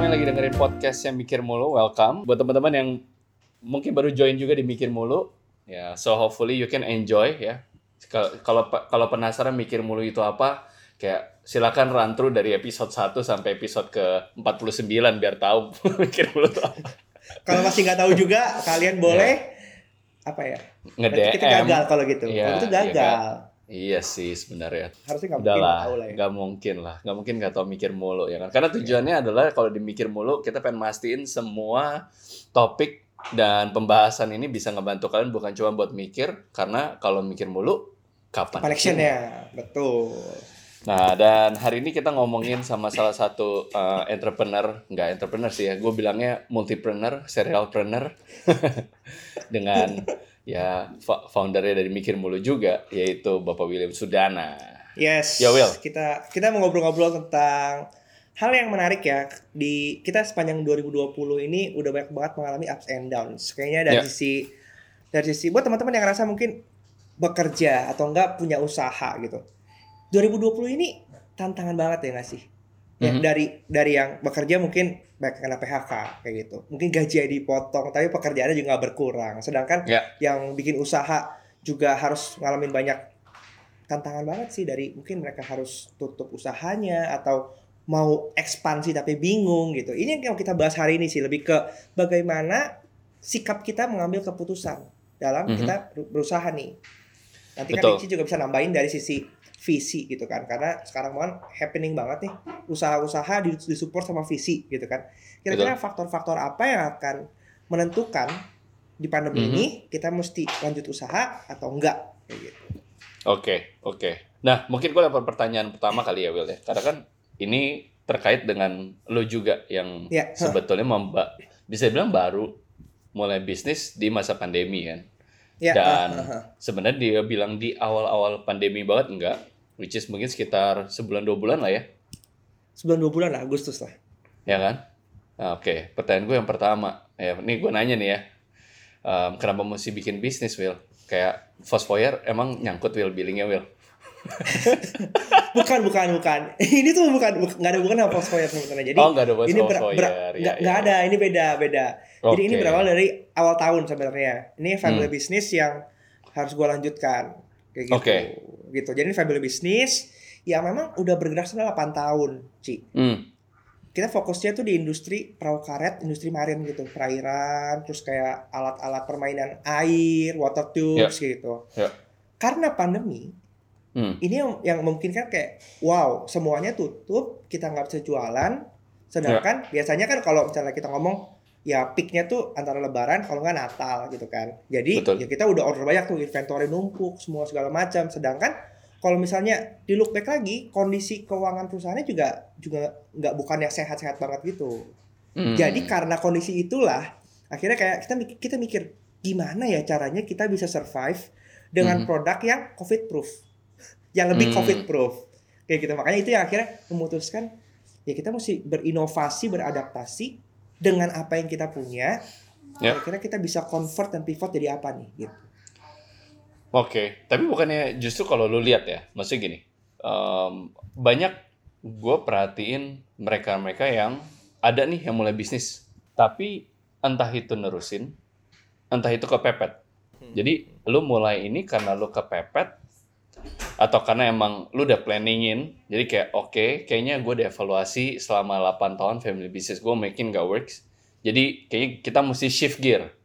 kamu yang lagi dengerin podcast yang Mikir Mulu, welcome. Buat teman-teman yang mungkin baru join juga di Mikir Mulu, ya, so hopefully you can enjoy ya. Kalau kalau kalau penasaran Mikir Mulu itu apa, kayak silakan run through dari episode 1 sampai episode ke 49 biar tahu Mikir Mulu itu apa. Kalau masih nggak tahu juga, kalian boleh apa ya? Nge-DM. Kita gagal kalau gitu. Iya, Kalau itu iya gagal. kan? Iya sih sebenarnya. Harusnya nggak mungkin lah, nggak tahu lah ya. nggak mungkin lah, nggak mungkin nggak tahu mikir mulu ya kan? Karena tujuannya adalah kalau dimikir mulu kita pengen mastiin semua topik dan pembahasan ini bisa ngebantu kalian bukan cuma buat mikir, karena kalau mikir mulu kapan? Collectionnya, betul. Nah dan hari ini kita ngomongin sama salah satu uh, entrepreneur, nggak entrepreneur sih ya, gue bilangnya multipreneur, serialpreneur, dengan ya fo- foundernya dari mikir mulu juga, yaitu Bapak William Sudana. Yes. Ya, Will. Kita kita mau ngobrol-ngobrol tentang hal yang menarik ya di kita sepanjang 2020 ini udah banyak banget mengalami ups and downs. Kayaknya dari Ya. sisi dari sisi buat teman-teman yang ngerasa mungkin bekerja atau enggak punya usaha gitu. 2020 ini tantangan banget ya nggak sih? Ya, Mhm. dari dari yang bekerja mungkin banyak yang kena PHK kayak gitu. Mungkin gajinya dipotong tapi pekerjaannya juga berkurang. Sedangkan Ya. yang bikin usaha juga harus ngalamin banyak tantangan banget sih dari mungkin mereka harus tutup usahanya atau mau ekspansi tapi bingung gitu. Ini yang kita bahas hari ini sih lebih ke bagaimana sikap kita mengambil keputusan dalam Mhm. kita ber- berusaha nih. Nanti kan Betul. Ricci juga bisa nambahin dari sisi visi gitu kan karena sekarang kan happening banget nih usaha-usaha di- disupport sama visi gitu kan. Kira-kira faktor-faktor apa yang akan menentukan di pandemi Mhm. ini kita mesti lanjut usaha atau enggak kayak gitu. Oke, oke. Nah, mungkin gue dapat pertanyaan pertama kali ya, Will ya. Karena kan ini terkait dengan lo juga yang Ya. sebetulnya memba bisa dibilang baru mulai bisnis di masa pandemi kan. Ya, Dan ah, ah, ah. sebenarnya dia bilang di awal-awal pandemi banget enggak, which is mungkin sekitar sebulan dua bulan lah ya, sebulan dua bulan lah Agustus lah. ya kan? Nah, oke, pertanyaan gue yang pertama, ya, ini gue nanya nih ya, Em, kenapa mesti bikin bisnis, Will? Kayak Fosfoyer emang nyangkut Will billingnya Will? Bukan, bukan, bukan. ini tuh bukan buk- nggak ada hubungan sama Fosfoyer sebenarnya. Jadi oh, ada ini ber- ber- ya, ya. ada, ini beda, beda. Jadi ini berawal dari awal tahun sebenarnya. Ini family Hmm. business yang harus gua lanjutkan kayak gitu. Oke. Gitu. Jadi ini family business yang memang udah bergerak selama 8 tahun, Ci. Hmm, Kita fokusnya tuh di industri perahu karet, industri marin gitu, perairan, terus kayak alat-alat permainan air, water tubes gitu. Ya. Karena pandemi, hmm. ini yang, yang memungkinkan kayak wow semuanya tutup kita nggak bisa jualan sedangkan biasanya kan kalau misalnya kita ngomong ya peaknya tuh antara lebaran kalau nggak natal gitu kan jadi Betul. ya kita udah order banyak tuh inventory numpuk semua segala macam sedangkan kalau misalnya di look back lagi kondisi keuangan perusahaannya juga juga nggak bukan yang sehat-sehat banget gitu Hmm. jadi karena kondisi itulah akhirnya kayak kita kita mikir gimana ya caranya kita bisa survive dengan Mhm. produk yang covid proof, yang lebih Hmm. covid proof kayak gitu makanya itu yang akhirnya memutuskan ya kita mesti berinovasi beradaptasi dengan apa yang kita punya. Ya. Kira-kira kita bisa convert dan pivot jadi apa nih gitu. Oke, tapi bukannya justru kalau lu lihat ya, maksudnya gini, em, banyak gue perhatiin mereka-mereka yang ada nih yang mulai bisnis, tapi entah itu nerusin, entah itu kepepet. Jadi lu mulai ini karena lu kepepet, atau karena emang lu udah planningin, jadi kayak oke, kayaknya gue udah evaluasi selama 8 tahun family business gue making gak works, jadi kayaknya kita mesti shift gear,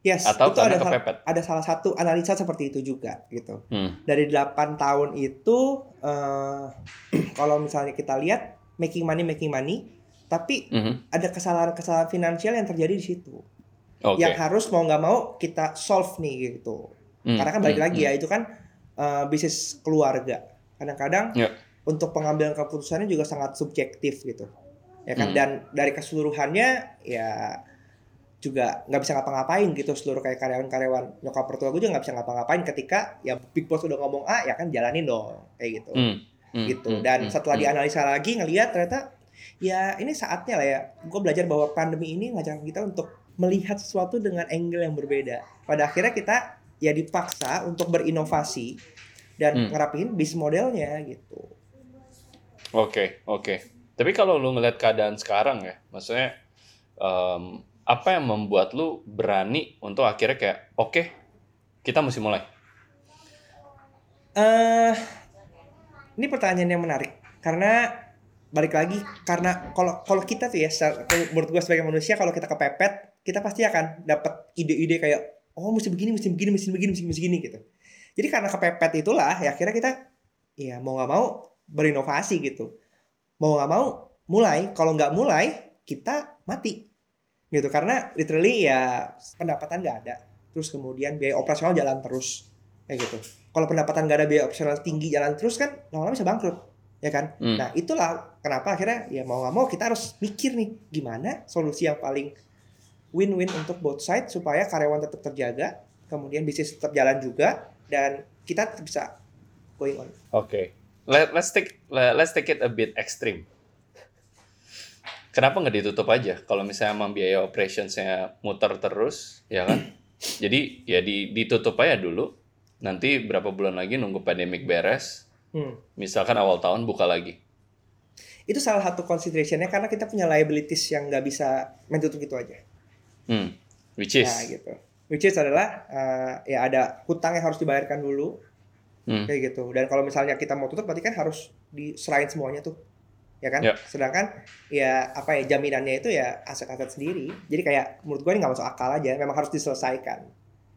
Yes, atau itu ada sal- kepepet. ada salah satu analisa seperti itu juga gitu. Hmm. Dari 8 tahun itu eh kalau misalnya kita lihat making money making money, tapi Mhm. ada kesalahan-kesalahan finansial yang terjadi di situ. Oke. Yang harus mau nggak mau kita solve nih gitu. Hmm, Karena kan balik hmm, lagi ya itu kan eh, bisnis keluarga. Kadang-kadang Ya. untuk pengambilan keputusannya juga sangat subjektif gitu. Ya kan Hmm. dan dari keseluruhannya ya juga nggak bisa ngapa-ngapain gitu seluruh kayak karyawan-karyawan nyokap mertua gue juga nggak bisa ngapa-ngapain ketika ya big boss udah ngomong A ya kan jalanin dong kayak gitu Hmm, hmm, gitu hmm, dan hmm, setelah hmm. dianalisa lagi ngelihat ternyata ya ini saatnya lah ya gue belajar bahwa pandemi ini ngajarin kita untuk melihat sesuatu dengan angle yang berbeda pada akhirnya kita ya dipaksa untuk berinovasi dan Hmm. ngerapiin bisnis modelnya gitu Oke, oke. Tapi kalau lu ngeliat keadaan sekarang ya, maksudnya em, apa yang membuat lu berani untuk akhirnya kayak oke kita mesti mulai. eh ini pertanyaan yang menarik karena balik lagi karena kalau kalau kita tuh ya menurut gue sebagai manusia kalau kita kepepet kita pasti akan dapat ide-ide kayak oh mesti begini mesti begini mesti begini mesti begini gitu. Jadi karena kepepet itulah ya akhirnya kita ya mau nggak mau berinovasi gitu. Mau nggak mau mulai kalau nggak mulai kita mati. Gitu karena literally ya pendapatan nggak ada. Terus kemudian biaya operasional jalan terus kayak gitu. Kalau pendapatan nggak ada biaya operasional tinggi jalan terus kan lama-lama bisa bangkrut ya kan? Hmm. nah itulah kenapa akhirnya ya mau nggak mau kita harus mikir nih gimana solusi yang paling win-win untuk both side supaya karyawan tetap terjaga kemudian bisnis tetap jalan juga dan kita tetap bisa going on Oke. Let, let's take let- let's take it a bit extreme. Kenapa nggak ditutup aja? Kalau misalnya emang biaya operationsnya muter terus, ya kan? Jadi ya di, ditutup aja dulu. Nanti berapa bulan lagi nunggu pandemic beres. Hmm. Misalkan awal tahun buka lagi. itu salah satu considerationnya karena kita punya liabilities yang nggak bisa main tutup gitu aja Hmm. Which is. Nah gitu. Which is adalah eh, ya ada hutang yang harus dibayarkan dulu Hmm. kayak gitu. Dan kalau misalnya kita mau tutup berarti kan harus diserahin semuanya tuh. Ya kan? Ya. Sedangkan ya apa ya jaminannya itu ya aset-aset sendiri. Jadi kayak menurut gue ini nggak masuk akal aja. Memang harus diselesaikan.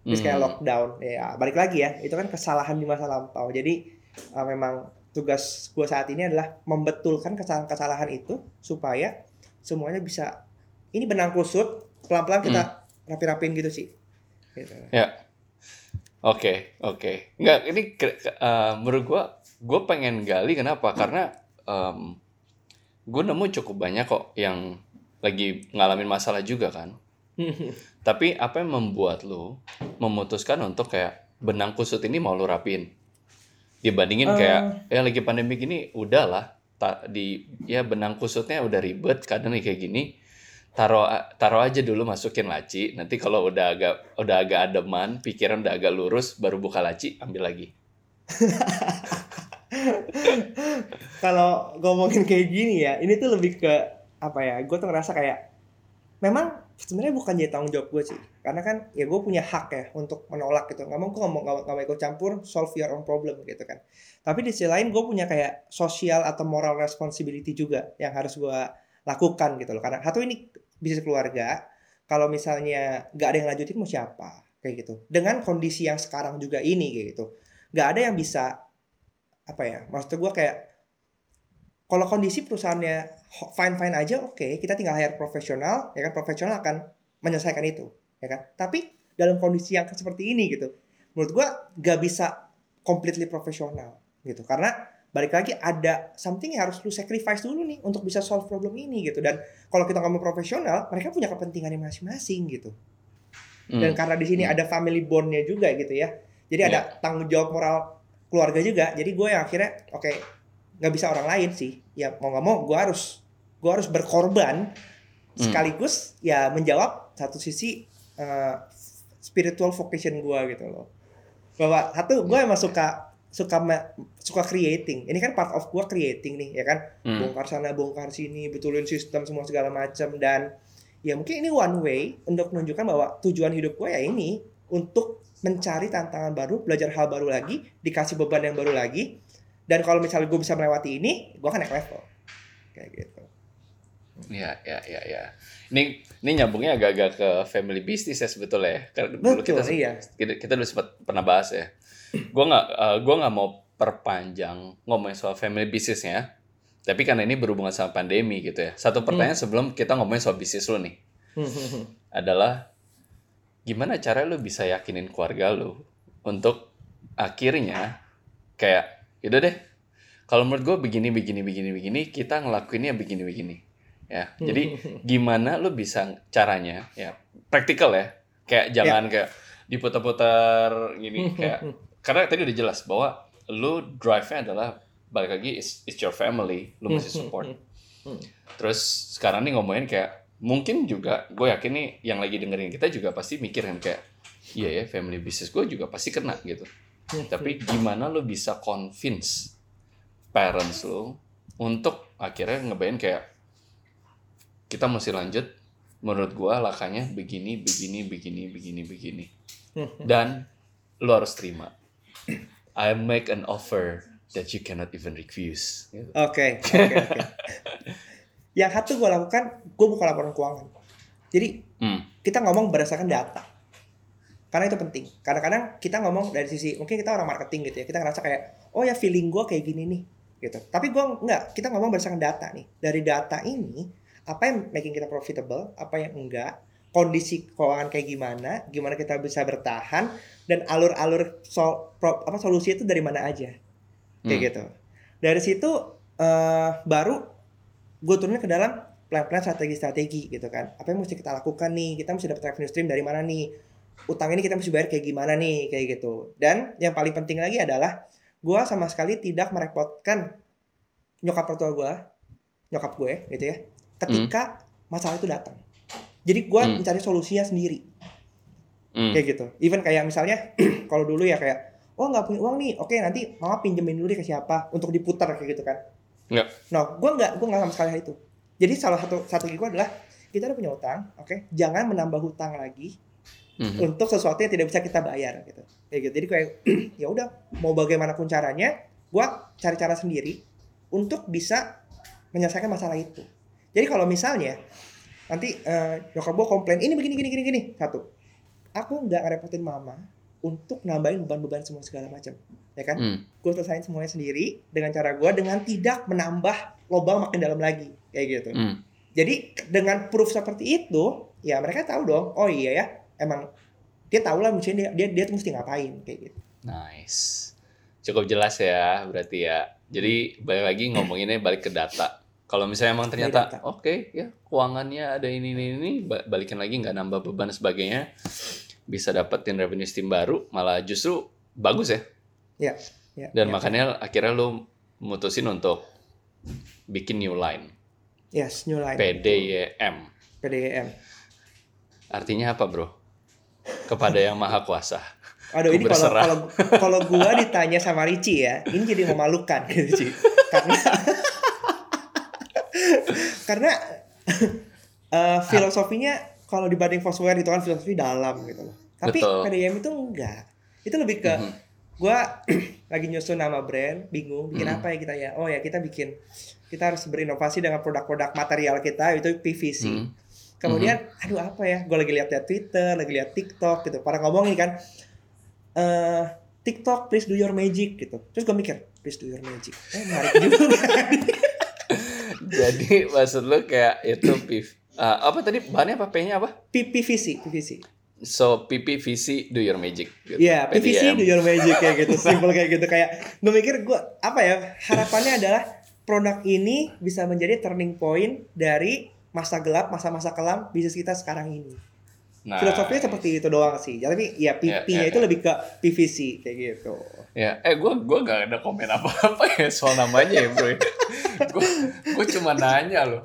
Terus kayak Hmm. lockdown ya balik lagi ya. Itu kan kesalahan di masa lampau. Jadi eh, memang tugas gue saat ini adalah membetulkan kesalahan-kesalahan itu supaya semuanya bisa ini benang kusut pelan-pelan kita Hmm. rapi-rapiin gitu sih. Gitu. Oke, oke. Enggak, ini eh, menurut gua, gua pengen gali kenapa? Karena em, gue nemu cukup banyak kok yang lagi ngalamin masalah juga kan. Tapi apa yang membuat lu memutuskan untuk kayak benang kusut ini mau lu rapiin? Dibandingin kayak ya lagi pandemi gini udahlah ta- di ya benang kusutnya udah ribet kadang nih kayak gini taruh taruh aja dulu masukin laci nanti kalau udah agak udah agak ademan pikiran udah agak lurus baru buka laci ambil lagi Kalau ngomongin kayak gini ya, ini tuh lebih ke apa ya? Gue tuh ngerasa kayak memang sebenarnya bukan jadi tanggung jawab gue sih, karena kan ya gue punya hak ya untuk menolak gitu. Nggak mau gue ngomong nggak mau ikut campur, solve your own problem gitu kan. Tapi di sisi lain gue punya kayak sosial atau moral responsibility juga yang harus gue lakukan gitu loh. Karena satu ini bisnis keluarga, kalau misalnya nggak ada yang lanjutin mau siapa kayak gitu. Dengan kondisi yang sekarang juga ini kayak gitu, nggak ada yang bisa apa ya maksud gue kayak kalau kondisi perusahaannya fine fine aja oke kita tinggal hire profesional ya kan profesional akan menyelesaikan itu ya kan tapi dalam kondisi yang seperti ini gitu menurut gue gak bisa completely profesional gitu karena balik lagi ada something yang harus lu sacrifice dulu nih untuk bisa solve problem ini gitu. Dan kalau kita ngomong profesional mereka punya kepentingannya masing-masing gitu. Hmm. dan karena di sini Hmm. ada family bondnya juga gitu ya. Jadi ada tanggung jawab moral keluarga juga. Jadi gue yang akhirnya oke nggak bisa orang lain sih. Ya mau nggak mau gue harus gue harus berkorban. Sekaligus ya menjawab satu sisi eh, spiritual vocation gue gitu loh. Bahwa satu gue emang suka suka ma- suka creating ini kan part of gue creating nih ya kan Hmm. bongkar sana bongkar sini betulin sistem semua segala macam dan ya mungkin ini one way untuk menunjukkan bahwa tujuan hidup gue ya ini untuk mencari tantangan baru belajar hal baru lagi dikasih beban yang baru lagi dan kalau misalnya gue bisa melewati ini gue akan naik level kayak gitu Ya, ya, ya, ya. Ini ini nyambungnya agak-agak ke family business ya sebetulnya ya. Karena dulu Betul, kita iya. kita, kita dulu sempat pernah bahas ya. Gua nggak eh, gua nggak mau perpanjang ngomongin soal family businessnya. Tapi karena ini berhubungan sama pandemi gitu ya. Satu pertanyaan sebelum kita ngomongin soal bisnis lu nih adalah gimana cara lu bisa yakinin keluarga lu untuk akhirnya kayak yaudah deh kalau menurut gue begini begini begini begini kita ngelakuinnya begini begini ya jadi gimana lu bisa caranya ya praktikal ya kayak jangan kayak diputar-putar gini kayak karena tadi udah jelas bahwa lu drive-nya adalah balik lagi it's, it's your family lu mesti support. terus sekarang nih ngomongin kayak mungkin juga gue yakin nih yang lagi dengerin kita juga pasti mikir kan kayak iya ya family business gue juga pasti kena gitu. Tapi gimana lo bisa convince parents lo untuk akhirnya ngebayang kayak kita mesti lanjut menurut gua lakanya begini begini begini begini begini. Dan lo harus terima I make an offer that you cannot even refuse. Oke, oke, oke. Yang satu gue lakukan, gue buka laporan keuangan. Jadi Hmm. kita ngomong berdasarkan data. Karena itu penting. Kadang-kadang kita ngomong dari sisi, mungkin kita orang marketing gitu ya. Kita ngerasa kayak, oh ya feeling gue kayak gini nih. gitu. Tapi gue enggak, kita ngomong berdasarkan data nih. Dari data ini, apa yang making kita profitable, apa yang enggak, kondisi keuangan kayak gimana, gimana kita bisa bertahan, dan alur-alur sol, pro- apa solusi itu dari mana aja. Kayak Hmm. gitu. Dari situ eh, baru gue turunnya ke dalam plan-plan strategi-strategi gitu kan. Apa yang mesti kita lakukan nih? Kita mesti dapat revenue stream dari mana nih? Utang ini kita mesti bayar kayak gimana nih? Kayak gitu. Dan yang paling penting lagi adalah gue sama sekali tidak merepotkan nyokap mertua gue, nyokap gue gitu ya. Ketika masalah itu datang. Jadi gue Hmm. mencari solusinya sendiri Hmm. kayak gitu. Even kayak misalnya kalau dulu ya kayak oh nggak punya uang nih, oke nanti mama pinjemin dulu deh ke siapa untuk diputar kayak gitu kan. Nggak. No, gue nggak gue nggak sama sekali hal itu. Jadi salah satu strategi gue adalah kita udah punya utang, oke, jangan menambah hutang lagi Mhm. untuk sesuatu yang tidak bisa kita bayar gitu. Kayak gitu. Jadi kayak ya udah mau bagaimanapun caranya, gue cari cara sendiri untuk bisa menyelesaikan masalah itu. Jadi kalau misalnya nanti eh, nyokap gue komplain ini begini gini gini gini satu, aku nggak ngerepotin mama untuk nambahin beban-beban semua segala macam, ya kan? Hmm. Gue selesain semuanya sendiri dengan cara gue dengan tidak menambah lubang makin dalam lagi kayak gitu. Hmm. Jadi dengan proof seperti itu, ya mereka tahu dong. Oh iya ya, emang dia tahu lah mesti dia dia, dia tuh mesti ngapain kayak gitu. Nice. Cukup jelas ya berarti ya. Jadi balik lagi ngomonginnya balik ke data. Kalau misalnya emang ternyata oke ya keuangannya ada ini ini ini ba- balikin lagi nggak nambah beban sebagainya bisa dapetin revenue stream baru malah justru bagus ya. Ya, ya, Dan ya. makanya akhirnya lu mutusin untuk bikin new line yes, new line. PDYM. PDM. Artinya apa bro? Kepada yang maha kuasa. Aduh ini kalau kalau kalau gua ditanya sama Ricci ya, ini jadi memalukan gitu Ci. Karena karena eh, filosofinya kalau dibanding Foursquare itu kan filosofi dalam gitu loh. Tapi Betul. PDM itu enggak. Itu lebih ke Mhm. gua lagi nyusun nama brand, bingung bikin Mhm. apa ya kita ya. Oh ya kita bikin kita harus berinovasi dengan produk-produk material kita itu PVC. Hmm. Kemudian, aduh apa ya? Gue lagi lihat lihat Twitter, lagi lihat TikTok gitu. Para ngomongin kan, eh TikTok please do your magic gitu. Terus gue mikir, please do your magic. Eh menarik juga. Jadi maksud lu kayak itu PV, ah, apa tadi bahannya apa P-nya apa? PVC, PVC. So PPVC do your magic. Gitu. Iya, PVC PDM. do your magic kayak gitu. Simple kayak gitu kayak gue mikir gue apa ya? Harapannya adalah produk ini bisa menjadi turning point dari masa gelap, masa-masa kelam bisnis kita sekarang ini. Nah, Filosofinya seperti itu doang sih. Tapi ya PP-nya Ya, ya, itu ya. lebih ke PVC kayak gitu. Ya, eh gue gua gak ada komen apa-apa ya soal namanya ya bro. Gue gue cuma nanya loh.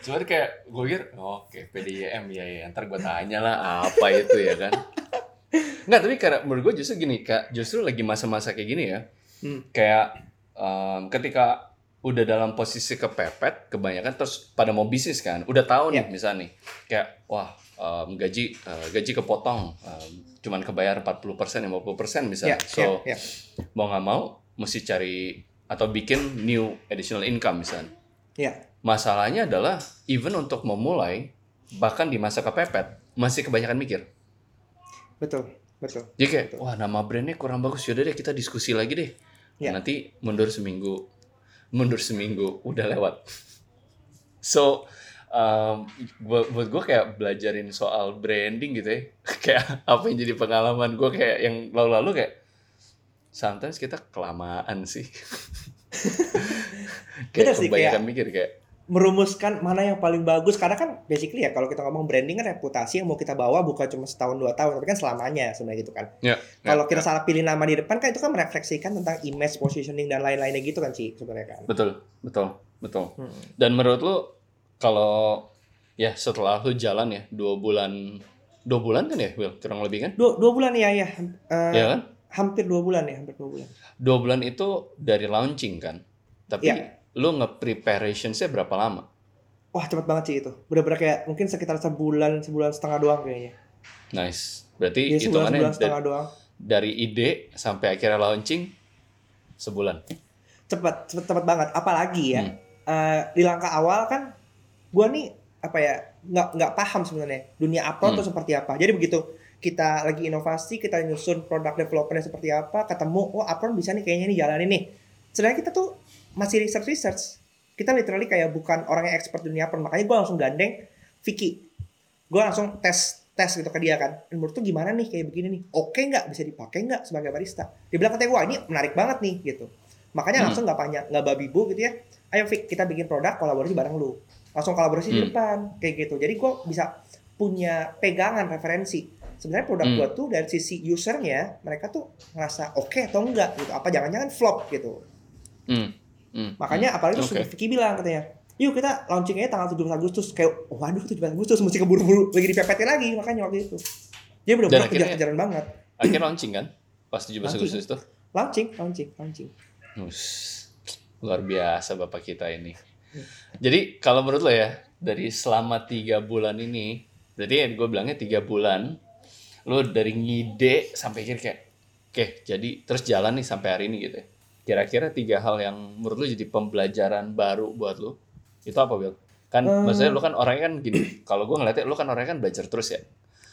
Cuman kayak gue pikir, oh, oke PDIM ya ya. Ntar gue tanya lah apa itu ya kan. Nggak, tapi karena menurut gue justru gini kak, justru lagi masa-masa kayak gini ya. Hmm. Kayak em, ketika udah dalam posisi kepepet, kebanyakan terus pada mau bisnis kan, udah tahu nih Ya. misalnya nih, kayak wah em, gaji eh, gaji kepotong, em, cuman kebayar 40% 50% misalnya. Ya, so ya, ya. mau nggak mau mesti cari atau bikin new additional income misalnya. Ya. Masalahnya adalah even untuk memulai bahkan di masa kepepet masih kebanyakan mikir. Betul, betul. Jadi kayak wah nama brandnya kurang bagus yaudah deh kita diskusi lagi deh. Ya. Nanti mundur seminggu, mundur seminggu udah lewat. So um, buat, buat gue kayak belajarin soal branding gitu ya. kayak apa yang jadi pengalaman gue kayak yang lalu-lalu kayak sometimes kita kelamaan sih. Kayak sih, kebanyakan mikir kayak merumuskan mana yang paling bagus karena kan basically ya kalau kita ngomong branding kan reputasi yang mau kita bawa bukan cuma setahun dua tahun tapi kan selamanya sebenarnya gitu kan ya, kalau ya, kita ya. salah pilih nama di depan kan itu kan merefleksikan tentang image positioning dan lain-lainnya gitu kan sih sebenarnya kan betul betul betul. Hmm. Dan menurut lu kalau ya setelah lu jalan ya dua bulan dua bulan kan ya Will kurang lebih kan? dua, dua bulan ya ya Eh, Ya kan? Hampir dua bulan ya hampir dua bulan Dua bulan itu dari launching kan. Tapi Iya. lu nge-preparationsnya berapa lama? Wah cepet banget sih itu. Bener-bener kayak mungkin sekitar sebulan, sebulan setengah doang kayaknya. Nice. Berarti Iya sebulan, hitungannya sebulan setengah doang. dari ide sampai akhirnya launching sebulan. Cepet, cepet, cepet banget. Apalagi ya, Hmm. eh, di langkah awal kan gua nih apa ya nggak nggak paham sebenarnya dunia upload Hmm. itu seperti apa. Jadi begitu kita lagi inovasi, kita nyusun produk developernya seperti apa, ketemu, oh upload bisa nih kayaknya nih jalanin nih. Sedangkan kita tuh masih research research. Kita literally kayak bukan orang yang expert dunia upload. Makanya gua langsung gandeng Vicky. Gua langsung tes tes gitu ke dia kan. Dan menurut tuh gimana nih kayak begini nih? Oke nggak bisa dipakai nggak sebagai barista? Dia bilang katanya wah ini menarik banget nih gitu. Makanya Hmm. langsung nggak banyak nggak babi bu gitu ya. Ayo Vic kita bikin produk kolaborasi bareng lu. Langsung kolaborasi di Hmm. depan kayak gitu. Jadi gue bisa punya pegangan referensi. Sebenarnya produk Hmm. gua tuh dari sisi usernya mereka tuh ngerasa oke atau enggak gitu. Apa jangan-jangan flop gitu. Hmm. Hmm. Makanya apalagi Oke. terus Vicky bilang katanya, yuk kita launchingnya tanggal 17 Agustus. Kayak, waduh 17 Agustus mesti keburu-buru lagi dipepetin lagi makanya waktu itu. Dia benar-benar kejar-kejaran banget. akhirnya launching kan? Pas 17 Launching. Agustus itu. Launching, launching, launching. Us, luar biasa bapak kita ini. Hmm. Jadi kalau menurut lo ya dari selama tiga bulan ini, jadi gue bilangnya tiga bulan, lo dari ngide sampai akhir kayak, oke jadi terus jalan nih sampai hari ini gitu ya. Kira-kira tiga hal yang menurut lo jadi pembelajaran baru buat lo, itu apa Bill? Kan Eh. maksudnya lo kan orangnya kan gini, kalau gue ngeliatnya lo kan orangnya kan belajar terus ya.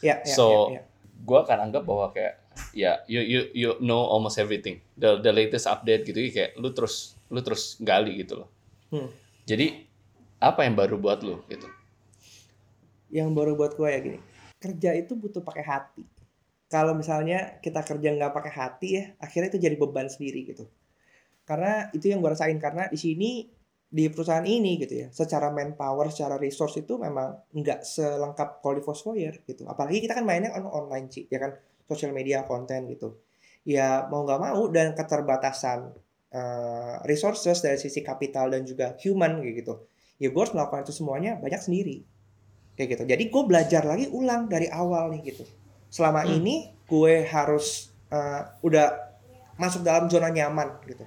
Ya, ya, So, ya, ya. gue akan anggap bahwa kayak ya you you you know almost everything the the latest update gitu kayak lu terus lu terus gali gitu loh Hmm. jadi apa yang baru buat lu gitu Yang baru buat gue ya gini, kerja itu butuh pakai hati. Kalau misalnya kita kerja nggak pakai hati ya, akhirnya itu jadi beban sendiri gitu. Karena itu yang gue rasain karena di sini di perusahaan ini gitu ya, secara manpower, secara resource itu memang nggak selengkap di Foursquare gitu. Apalagi kita kan mainnya on online sih, ya kan sosial media konten gitu. Ya mau nggak mau dan keterbatasan eh, resources dari sisi kapital dan juga human gitu. Ya gue harus melakukan itu semuanya banyak sendiri kayak gitu. Jadi gue belajar lagi ulang dari awal nih gitu. Selama Hmm. ini gue harus eh, udah masuk dalam zona nyaman gitu.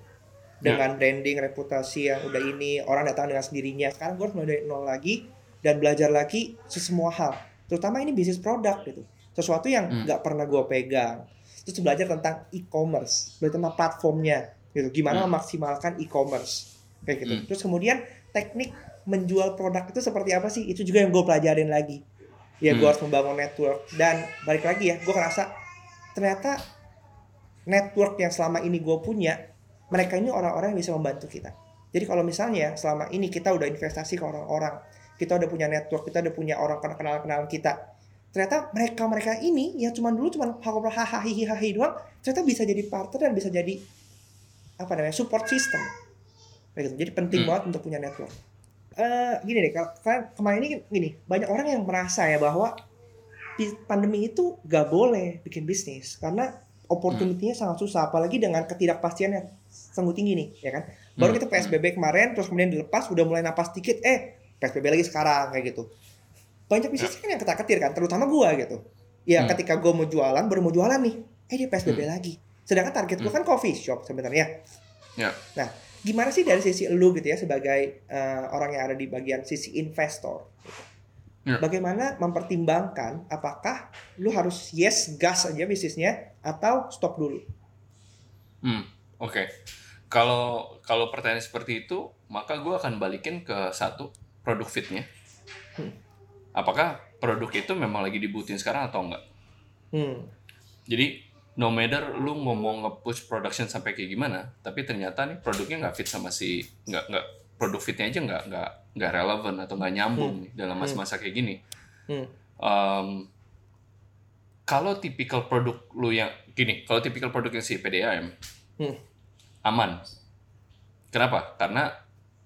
Dengan branding, reputasi yang udah ini orang datang dengan sendirinya. Sekarang gue harus mulai dari nol lagi dan belajar lagi sesemua hal. Terutama ini bisnis produk gitu. Sesuatu yang Hmm. nggak pernah gue pegang. Terus belajar tentang e-commerce, belajar tentang platformnya gitu. Gimana Hmm. memaksimalkan e-commerce kayak gitu. Hmm. Terus kemudian teknik menjual produk itu seperti apa sih? Itu juga yang gue pelajarin lagi. Ya gue Hmm. harus membangun network dan balik lagi ya, gue ngerasa ternyata network yang selama ini gue punya, mereka ini orang-orang yang bisa membantu kita. Jadi kalau misalnya selama ini kita udah investasi ke orang-orang, kita udah punya network, kita udah punya orang kenal-kenalan kita, ternyata mereka-mereka ini yang cuman dulu cuman ngobrol hahaha doang, ternyata bisa jadi partner dan bisa jadi apa namanya support system. Gitu. Jadi penting Hmm. banget untuk punya network. Eh gini deh, kalau kalian kemarin ini gini, banyak orang yang merasa ya bahwa pandemi itu gak boleh bikin bisnis karena opportunity-nya sangat susah, apalagi dengan ketidakpastian yang sungguh tinggi nih, ya kan? Baru Hmm. kita PSBB kemarin, terus kemudian dilepas, udah mulai napas dikit, eh PSBB lagi sekarang kayak gitu. Banyak bisnis kan yang ketar-ketir kan, terutama gua gitu. Ya Hmm. ketika gua mau jualan, baru mau jualan nih, eh dia PSBB Hmm. lagi. Sedangkan target gua kan coffee shop sebenarnya. Ya. Nah, gimana sih dari sisi lu gitu ya sebagai eh, orang yang ada di bagian sisi investor? gitu. Ya. Bagaimana mempertimbangkan apakah lu harus yes gas aja bisnisnya atau stop dulu? Hmm, oke. Kalau kalau pertanyaan seperti itu, maka gue akan balikin ke satu produk fitnya. Hmm. Apakah produk itu memang lagi dibutuhin sekarang atau enggak? Hmm. Jadi no matter lu ngomong nge-push production sampai kayak gimana, tapi ternyata nih produknya nggak fit sama si nggak nggak produk fitnya aja nggak nggak nggak relevan atau nggak nyambung nih dalam masa-masa kayak gini. Hmm. Em, kalau tipikal produk lu yang gini, kalau tipikal produk yang si PDAM Hmm. aman. Kenapa? Karena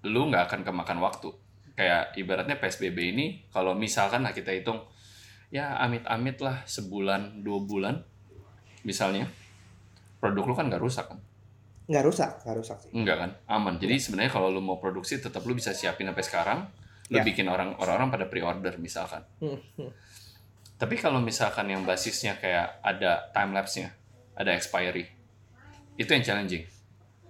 lu nggak akan kemakan waktu. Kayak ibaratnya PSBB ini, kalau misalkan lah kita hitung, ya amit-amit lah sebulan, dua bulan, misalnya, produk lu kan nggak rusak kan? Nggak rusak, nggak rusak sih. Enggak kan? Aman. Jadi sebenarnya kalau lu mau produksi, tetap lu bisa siapin sampai sekarang, lu Ya. bikin orang orang pada pre-order misalkan. Hmm. Hmm. Tapi kalau misalkan yang basisnya kayak ada time lapse-nya, ada expiry, itu yang challenging.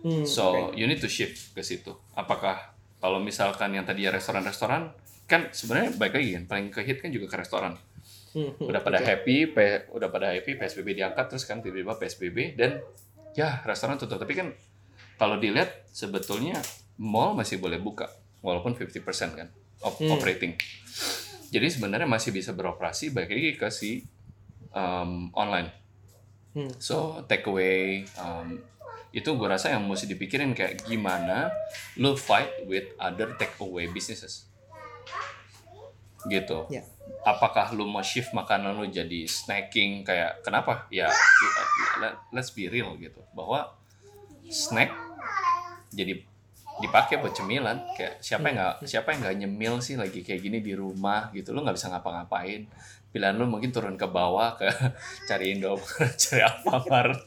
Hmm, So oke. you need to shift ke situ. Apakah kalau misalkan yang tadi ya restoran-restoran kan sebenarnya baik lagi kan paling ke hit kan juga ke restoran udah pada happy P- udah pada happy PSBB diangkat terus kan tiba-tiba PSBB dan ya restoran tutup tapi kan kalau dilihat sebetulnya mall masih boleh buka walaupun 50% kan op- Hmm. operating jadi sebenarnya masih bisa beroperasi baik lagi ke si um, online Hmm. so take away um, itu gue rasa yang mesti dipikirin kayak gimana lu fight with other take away businesses gitu Ya. Apakah lu mau shift makanan lu jadi snacking kayak kenapa? Ya let- let's be real gitu. Bahwa snack jadi dipakai buat cemilan. Kayak siapa yang nggak siapa yang nggak nyemil sih lagi kayak gini di rumah gitu. Lu nggak bisa ngapa-ngapain. Pilihan lu mungkin turun ke bawah ke cari Indomaret cari Alfamart.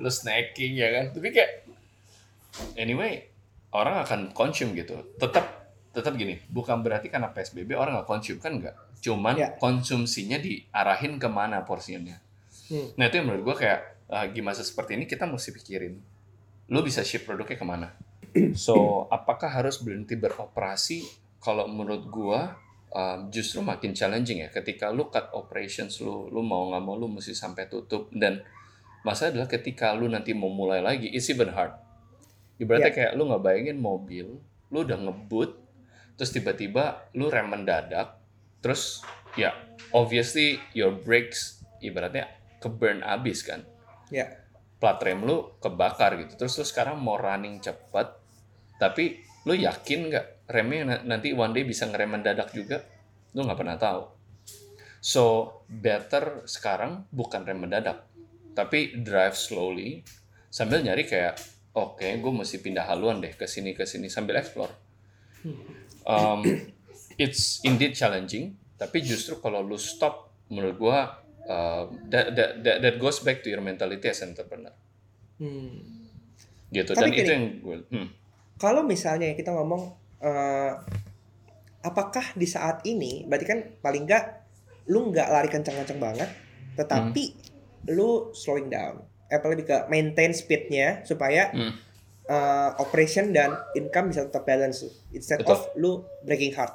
Lu snacking ya kan. Tapi kayak anyway orang akan consume gitu. Tetap tetap gini bukan berarti karena PSBB orang nggak consume kan nggak? Cuman Ya. konsumsinya diarahin ke mana porsinya? Hmm. nah itu yang menurut gua kayak uh, masa seperti ini kita mesti pikirin lu bisa ship produknya ke mana? So apakah harus berhenti beroperasi? Kalau menurut gua um, justru makin challenging ya. Ketika lu cut operations lu lu mau nggak mau lu mesti sampai tutup. Dan masalah adalah ketika lu nanti mau mulai lagi it's even hard. Ibaratnya kayak lu nggak bayangin mobil lu udah ngebut terus tiba-tiba lu rem mendadak terus ya obviously your brakes ibaratnya ke burn abis kan? Ya. plat rem lu kebakar gitu. Terus lu sekarang mau running cepat tapi lu yakin nggak remnya na- nanti one day bisa ngerem mendadak juga? Lu nggak pernah tahu. So better sekarang bukan rem mendadak tapi drive slowly sambil nyari kayak oke gue mesti pindah haluan deh ke sini ke sini sambil explore um, it's indeed challenging tapi justru kalau lu stop menurut gua uh, that, that, that, that goes back to your mentality as entrepreneur Hmm. gitu Tapi dan itu gini. yang gue hmm, Kalau misalnya kita ngomong eh, apakah di saat ini berarti kan paling nggak lu nggak lari kencang-kencang banget, tetapi lu slowing down. Eh lebih ke maintain speednya supaya hmm, eh, operation dan income bisa tetap balance instead Betul. of lu breaking hard.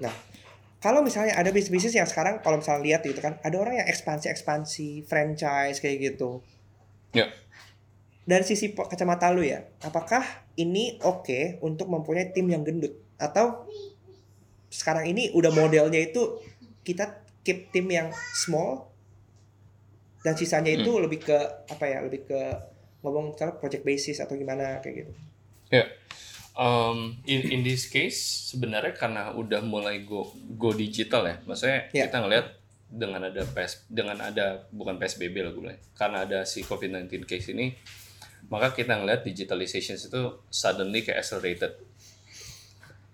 Nah, kalau misalnya ada bisnis-bisnis yang sekarang kalau misalnya lihat gitu kan, ada orang yang ekspansi-ekspansi, franchise kayak gitu. Ya. Dari sisi kacamata lu ya, apakah ini oke untuk mempunyai tim yang gendut atau sekarang ini udah modelnya itu kita keep tim yang small dan sisanya itu Hmm. lebih ke apa ya, lebih ke ngomong misalnya project basis atau gimana kayak gitu. ya Um, in, in this case sebenarnya karena udah mulai go go digital ya maksudnya Ya. kita ngelihat dengan ada PS dengan ada bukan PSBB lah gue karena ada si COVID-19 case ini maka kita ngelihat digitalization itu suddenly kayak accelerated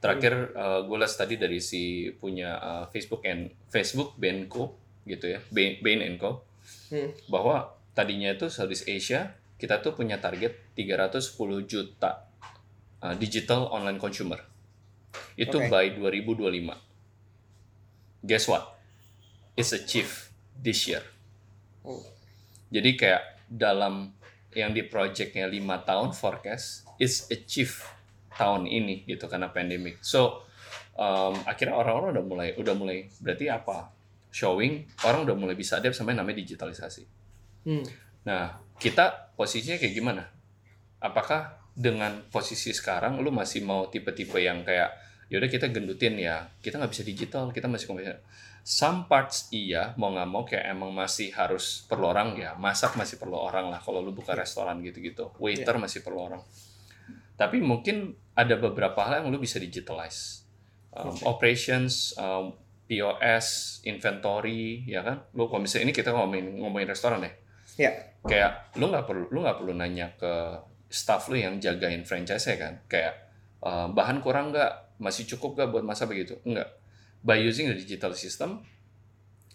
terakhir uh, gue lihat tadi dari si punya uh, Facebook and Facebook Benco gitu ya Bain, Bain and Co Hmm. bahwa tadinya itu Southeast Asia kita tuh punya target 310 juta uh, digital online consumer itu Oke. by 2025 guess what it's achieved this year Oh. jadi kayak dalam yang di projectnya lima tahun forecast is achieve tahun ini gitu karena pandemic. So um, akhirnya orang-orang udah mulai udah mulai berarti apa showing orang udah mulai bisa adapt sama yang namanya digitalisasi. Hmm. Nah kita posisinya kayak gimana? Apakah dengan posisi sekarang lu masih mau tipe-tipe yang kayak yaudah kita gendutin ya kita nggak bisa digital kita masih konvensional some parts iya mau nggak mau kayak emang masih harus perlu orang ya masak masih perlu orang lah kalau lu buka restoran gitu-gitu. Waiter masih perlu orang. Tapi mungkin ada beberapa hal yang lu bisa digitalize. Um, operations um, POS inventory ya kan? Lu kalau misalnya ini kita ngomongin ngomongin restoran ya Ya. kayak lu nggak perlu lu nggak perlu nanya ke staff lu yang jagain franchise ya kan? Kayak uh, bahan kurang nggak? Masih cukup nggak buat masa begitu? Enggak by using the digital system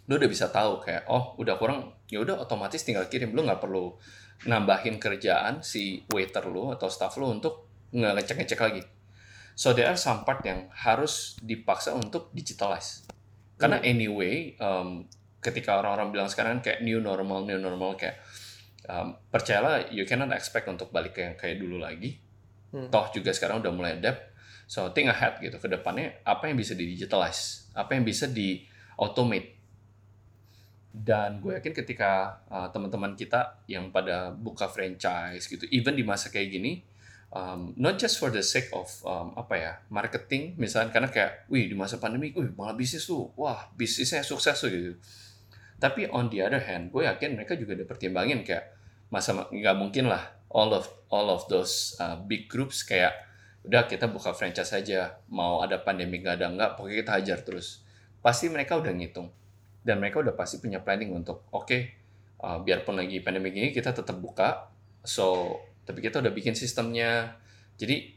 lu udah bisa tahu kayak oh udah kurang ya udah otomatis tinggal kirim. Lu nggak perlu nambahin kerjaan si waiter lu atau staff lu untuk nggak ngecek ngecek lagi. So there are some part yang harus dipaksa untuk digitalize. Karena anyway um, ketika orang-orang bilang sekarang kayak new normal new normal kayak um, percayalah you cannot expect untuk balik ke yang kayak dulu lagi Hmm. toh juga sekarang udah mulai adapt So think ahead gitu ke depannya apa yang bisa di digitalize, apa yang bisa di automate. Dan gue yakin ketika uh, teman-teman kita yang pada buka franchise gitu, even di masa kayak gini, um, not just for the sake of um, apa ya marketing, misalnya karena kayak, wih di masa pandemi, wih malah bisnis tuh, wah bisnisnya sukses tuh gitu. Tapi on the other hand, gue yakin mereka juga udah pertimbangin kayak masa nggak mungkin lah all of all of those uh, big groups kayak udah kita buka franchise aja mau ada pandemi nggak ada nggak pokoknya kita hajar terus. Pasti mereka udah ngitung. Dan mereka udah pasti punya planning untuk oke okay, uh, biarpun lagi pandemi ini kita tetap buka. So tapi kita udah bikin sistemnya. Jadi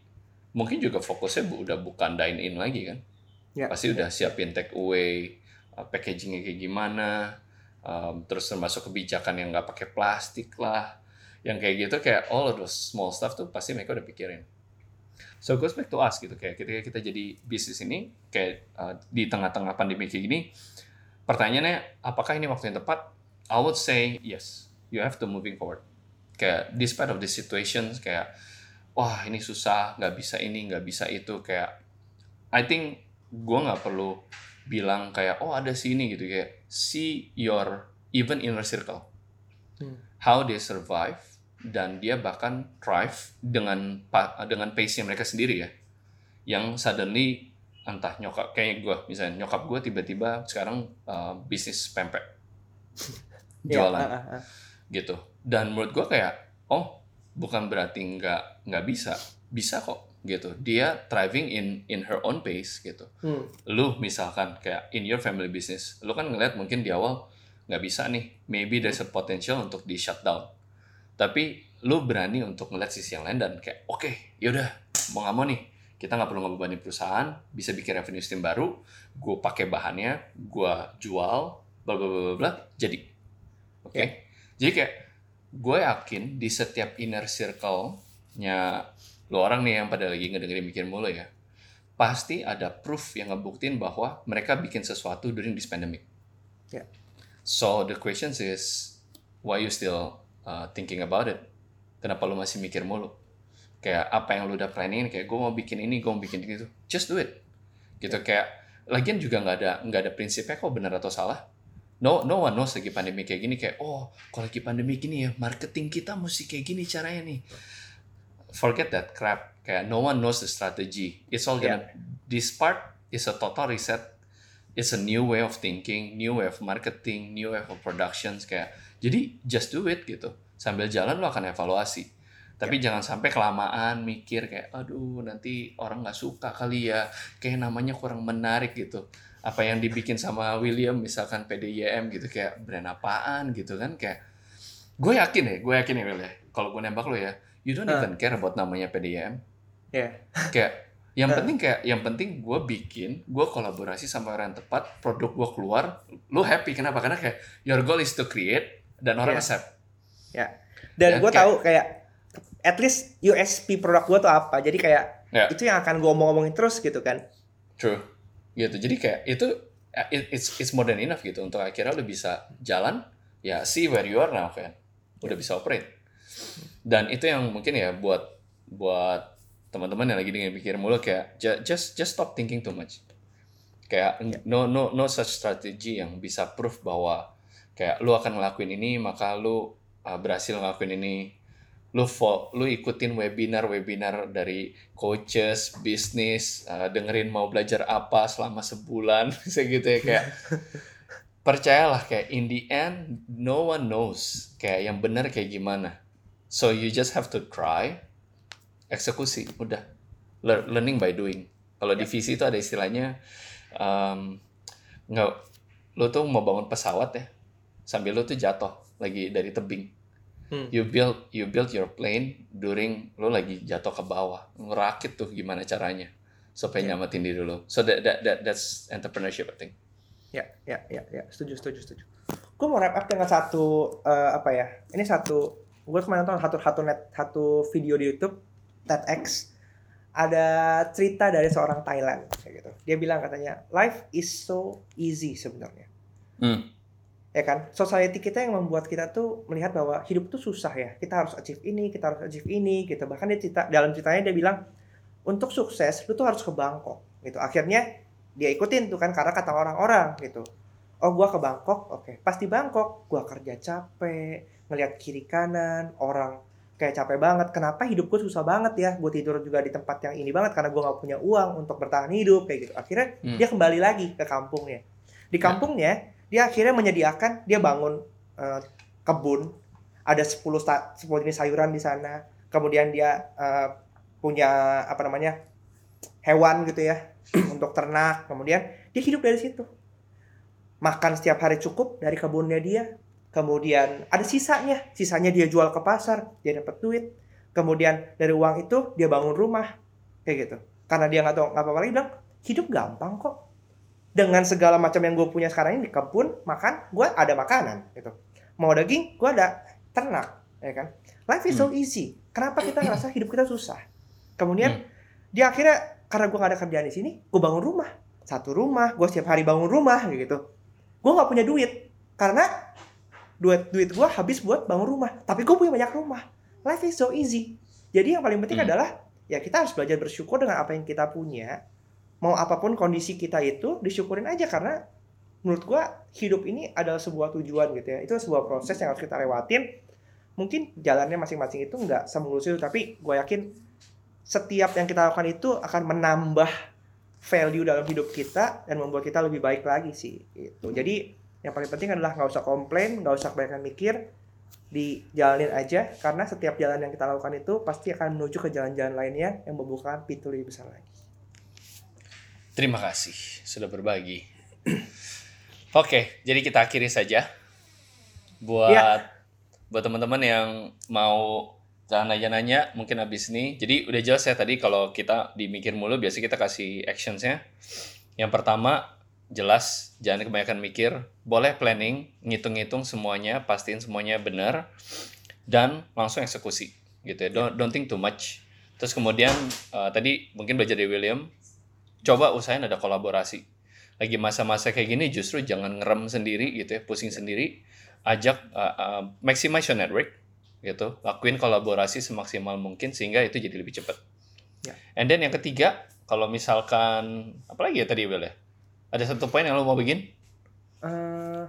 mungkin juga fokusnya bu, udah bukan dine in lagi kan? Ya. pasti udah siapin take away uh, packagingnya kayak gimana um, terus termasuk kebijakan yang nggak pakai plastik lah yang kayak gitu kayak all of those small stuff tuh pasti mereka udah pikirin. So goes back to us gitu kayak ketika kita jadi bisnis ini kayak uh, di tengah-tengah pandemi kayak gini pertanyaannya apakah ini waktu yang tepat? I would say yes you have to moving forward. Kayak despite of the situations kayak wah ini susah nggak bisa ini nggak bisa itu kayak I think gue nggak perlu bilang kayak oh ada sini gitu kayak see your even inner circle. Hmm. how they survive dan dia bahkan thrive dengan dengan pace nya mereka sendiri ya. Yang suddenly entah nyokap kayak gue misalnya nyokap gue tiba-tiba sekarang uh, bisnis pempek. Ya, jualan. ah, ah, ah. gitu. Dan menurut gue kayak oh bukan berarti nggak nggak bisa. Bisa kok gitu. Dia thriving in in her own pace gitu. Hmm. lu misalkan kayak in your family business lu kan ngeliat mungkin di awal nggak bisa nih. Maybe there's a potential untuk di shutdown tapi lu berani untuk ngeliat sisi yang lain dan kayak oke yaudah mau nggak mau nih kita nggak perlu ngebebani perusahaan bisa bikin revenue stream baru gue pakai bahannya gue jual bla bla bla bla, bla jadi. Oke? Ya. jadi kayak gue yakin di setiap inner circle-nya lo orang nih yang pada lagi ngedengerin mikir mulu ya pasti ada proof yang ngebuktiin bahwa mereka bikin sesuatu during this pandemic. Ya. So the question is, why you still uh, thinking about it? Kenapa lu masih mikir mulu? Kayak apa yang lu udah planning? Kayak gue mau bikin ini, gue mau bikin itu. Just do it. Gitu kayak lagian juga nggak ada nggak ada prinsipnya kok benar atau salah. No no one knows lagi pandemi kayak gini kayak oh kalau lagi pandemi gini ya marketing kita mesti kayak gini caranya nih. Forget that crap. Kayak no one knows the strategy. It's all gonna this part is a total reset. It's a new way of thinking, new way of marketing, new way of productions kayak. Jadi just do it gitu. Sambil jalan lo akan evaluasi. Tapi jangan sampai kelamaan mikir kayak aduh nanti orang nggak suka kali ya. Kayak namanya kurang menarik gitu. Apa yang dibikin sama William misalkan PDIM gitu kayak brand apaan gitu kan kayak gue yakin ya, gue yakin ya Will ya. Kalau gue nembak lo ya, you don't Ah. even care about namanya PDIM Ya. kayak yang Eh. penting kayak yang penting gue bikin gue kolaborasi sama orang yang tepat produk gue keluar lu happy kenapa karena kayak your goal is to create dan orang Iya. accept Dan Ya, gue kayak- tahu kayak at least USP produk gue tuh apa. Jadi kayak Ya. itu yang akan gue omong-omongin terus gitu kan. true gitu jadi kayak itu uh, it- it's it's more than enough gitu untuk akhirnya lu bisa jalan ya see where you are now kan udah bisa operate dan itu yang mungkin ya buat buat teman-teman yang lagi dengan pikir mulu kayak ju- just just stop thinking too much. Kayak no no no such strategy yang bisa proof bahwa kayak lu akan ngelakuin ini maka lu uh, berhasil ngelakuin ini. Lu fo- lu ikutin webinar webinar dari coaches bisnis uh, dengerin mau belajar apa selama sebulan segitu ya kayak percayalah kayak in the end no one knows kayak yang benar kayak gimana so you just have to try eksekusi udah Lear- learning by doing kalau di visi itu ada istilahnya um, nggak lo tuh mau bangun pesawat ya sambil lo tuh jatuh lagi dari tebing Hmm. you build you build your plane during lo lagi jatuh ke bawah ngerakit tuh gimana caranya supaya nyamatin diri lo so that, that, that that's entrepreneurship I think Ya, ya, ya, ya. Setuju, setuju, setuju. Gue mau wrap up dengan satu eh, apa ya? Ini satu. Gue kemarin nonton satu satu net satu video di YouTube TEDx. Ada cerita dari seorang Thailand kayak gitu. Dia bilang katanya life is so easy sebenarnya. Hmm. Ya kan? Society kita yang membuat kita tuh melihat bahwa hidup tuh susah ya. Kita harus achieve ini, kita harus achieve ini gitu. Bahkan dia cerita dalam ceritanya dia bilang untuk sukses lu tuh harus ke Bangkok gitu akhirnya dia ikutin tuh kan karena kata orang-orang gitu oh gua ke Bangkok oke pas di Bangkok gua kerja capek ngelihat kiri kanan orang kayak capek banget. Kenapa hidup gue susah banget ya gue tidur juga di tempat yang ini banget? Karena gue nggak punya uang untuk bertahan hidup kayak gitu. Akhirnya Hmm. dia kembali lagi ke kampungnya. Di kampungnya dia akhirnya menyediakan dia bangun eh, kebun. Ada 10 sta- 10 jenis sayuran di sana. Kemudian dia eh, punya apa namanya hewan gitu ya untuk ternak. Kemudian dia hidup dari situ. Makan setiap hari cukup dari kebunnya dia kemudian ada sisanya. Sisanya dia jual ke pasar dia dapat duit. Kemudian dari uang itu dia bangun rumah. Kayak gitu. Karena dia nggak tahu nggak apa-apa lagi bilang hidup gampang kok. Dengan segala macam yang gue punya sekarang ini di kebun makan gue ada makanan gitu. Mau daging gue ada ternak ya kan. Life is so easy. Kenapa kita ngerasa hidup kita susah? Kemudian dia akhirnya karena gue gak ada kerjaan di sini gue bangun rumah. Satu rumah gue setiap hari bangun rumah kayak gitu. Gue nggak punya duit. Karena duit duit gue habis buat bangun rumah. Tapi gue punya banyak rumah. Life is so easy. Jadi yang paling penting Hmm. adalah ya kita harus belajar bersyukur dengan apa yang kita punya. Mau apa pun kondisi kita itu disyukurin aja karena menurut gue hidup ini adalah sebuah tujuan gitu ya. Itu sebuah proses yang harus kita lewatin. Mungkin jalannya masing-masing itu nggak semulus itu tapi gue yakin setiap yang kita lakukan itu akan menambah value dalam hidup kita dan membuat kita lebih baik lagi sih itu jadi yang paling penting adalah nggak usah komplain nggak usah kebanyakan mikir dijalanin aja karena setiap jalan yang kita lakukan itu pasti akan menuju ke jalan-jalan lainnya yang membuka pintu lebih besar lagi Terima kasih sudah berbagi. Oke, jadi kita akhiri saja. Buat Ya. buat teman-teman yang mau jangan nanya-nanya mungkin habis ini. Jadi udah jelas ya tadi kalau kita dimikir mulu biasa kita kasih actionsnya. Yang pertama jelas jangan kebanyakan mikir. Boleh planning, ngitung-ngitung semuanya, pastiin semuanya benar dan langsung eksekusi gitu ya. Don't, don't think too much. Terus kemudian eh, tadi mungkin belajar dari William, coba usahain ada kolaborasi. Lagi masa-masa kayak gini justru jangan ngerem sendiri gitu ya, pusing sendiri. Ajak uh, uh, maximize your network gitu. Lakuin kolaborasi semaksimal mungkin sehingga itu jadi lebih cepat. Ya. And then yang ketiga, kalau misalkan apalagi ya tadi Will ya? Ada satu poin yang lo mau bikin? Eh,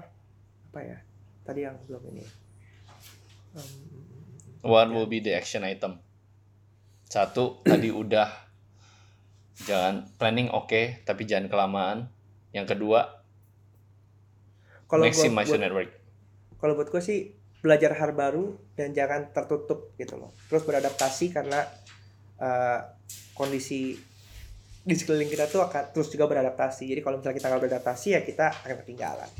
apa ya tadi yang belum ini Em, What Ya. will be the action item? Satu, tadi udah jangan planning oke, tapi jangan kelamaan. Yang kedua, kalau maximize your buat- network. kalau buat gue sih belajar hal baru dan jangan tertutup gitu loh terus beradaptasi karena eh, kondisi di sekeliling kita tuh akan terus juga beradaptasi jadi kalau misalnya kita nggak beradaptasi ya kita akan ketinggalan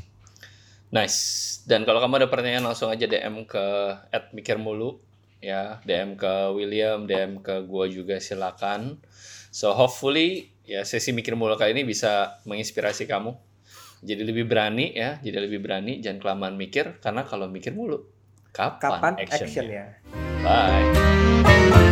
Nice. Dan kalau kamu ada pertanyaan langsung aja DM ke @mikirmulu ya, DM ke William, DM ke gua juga silakan. So hopefully ya sesi mikir mulu kali ini bisa menginspirasi kamu. Jadi lebih berani ya, jadi lebih berani, jangan kelamaan mikir karena kalau mikir mulu kapan, kapan actionnya? actionnya Bye.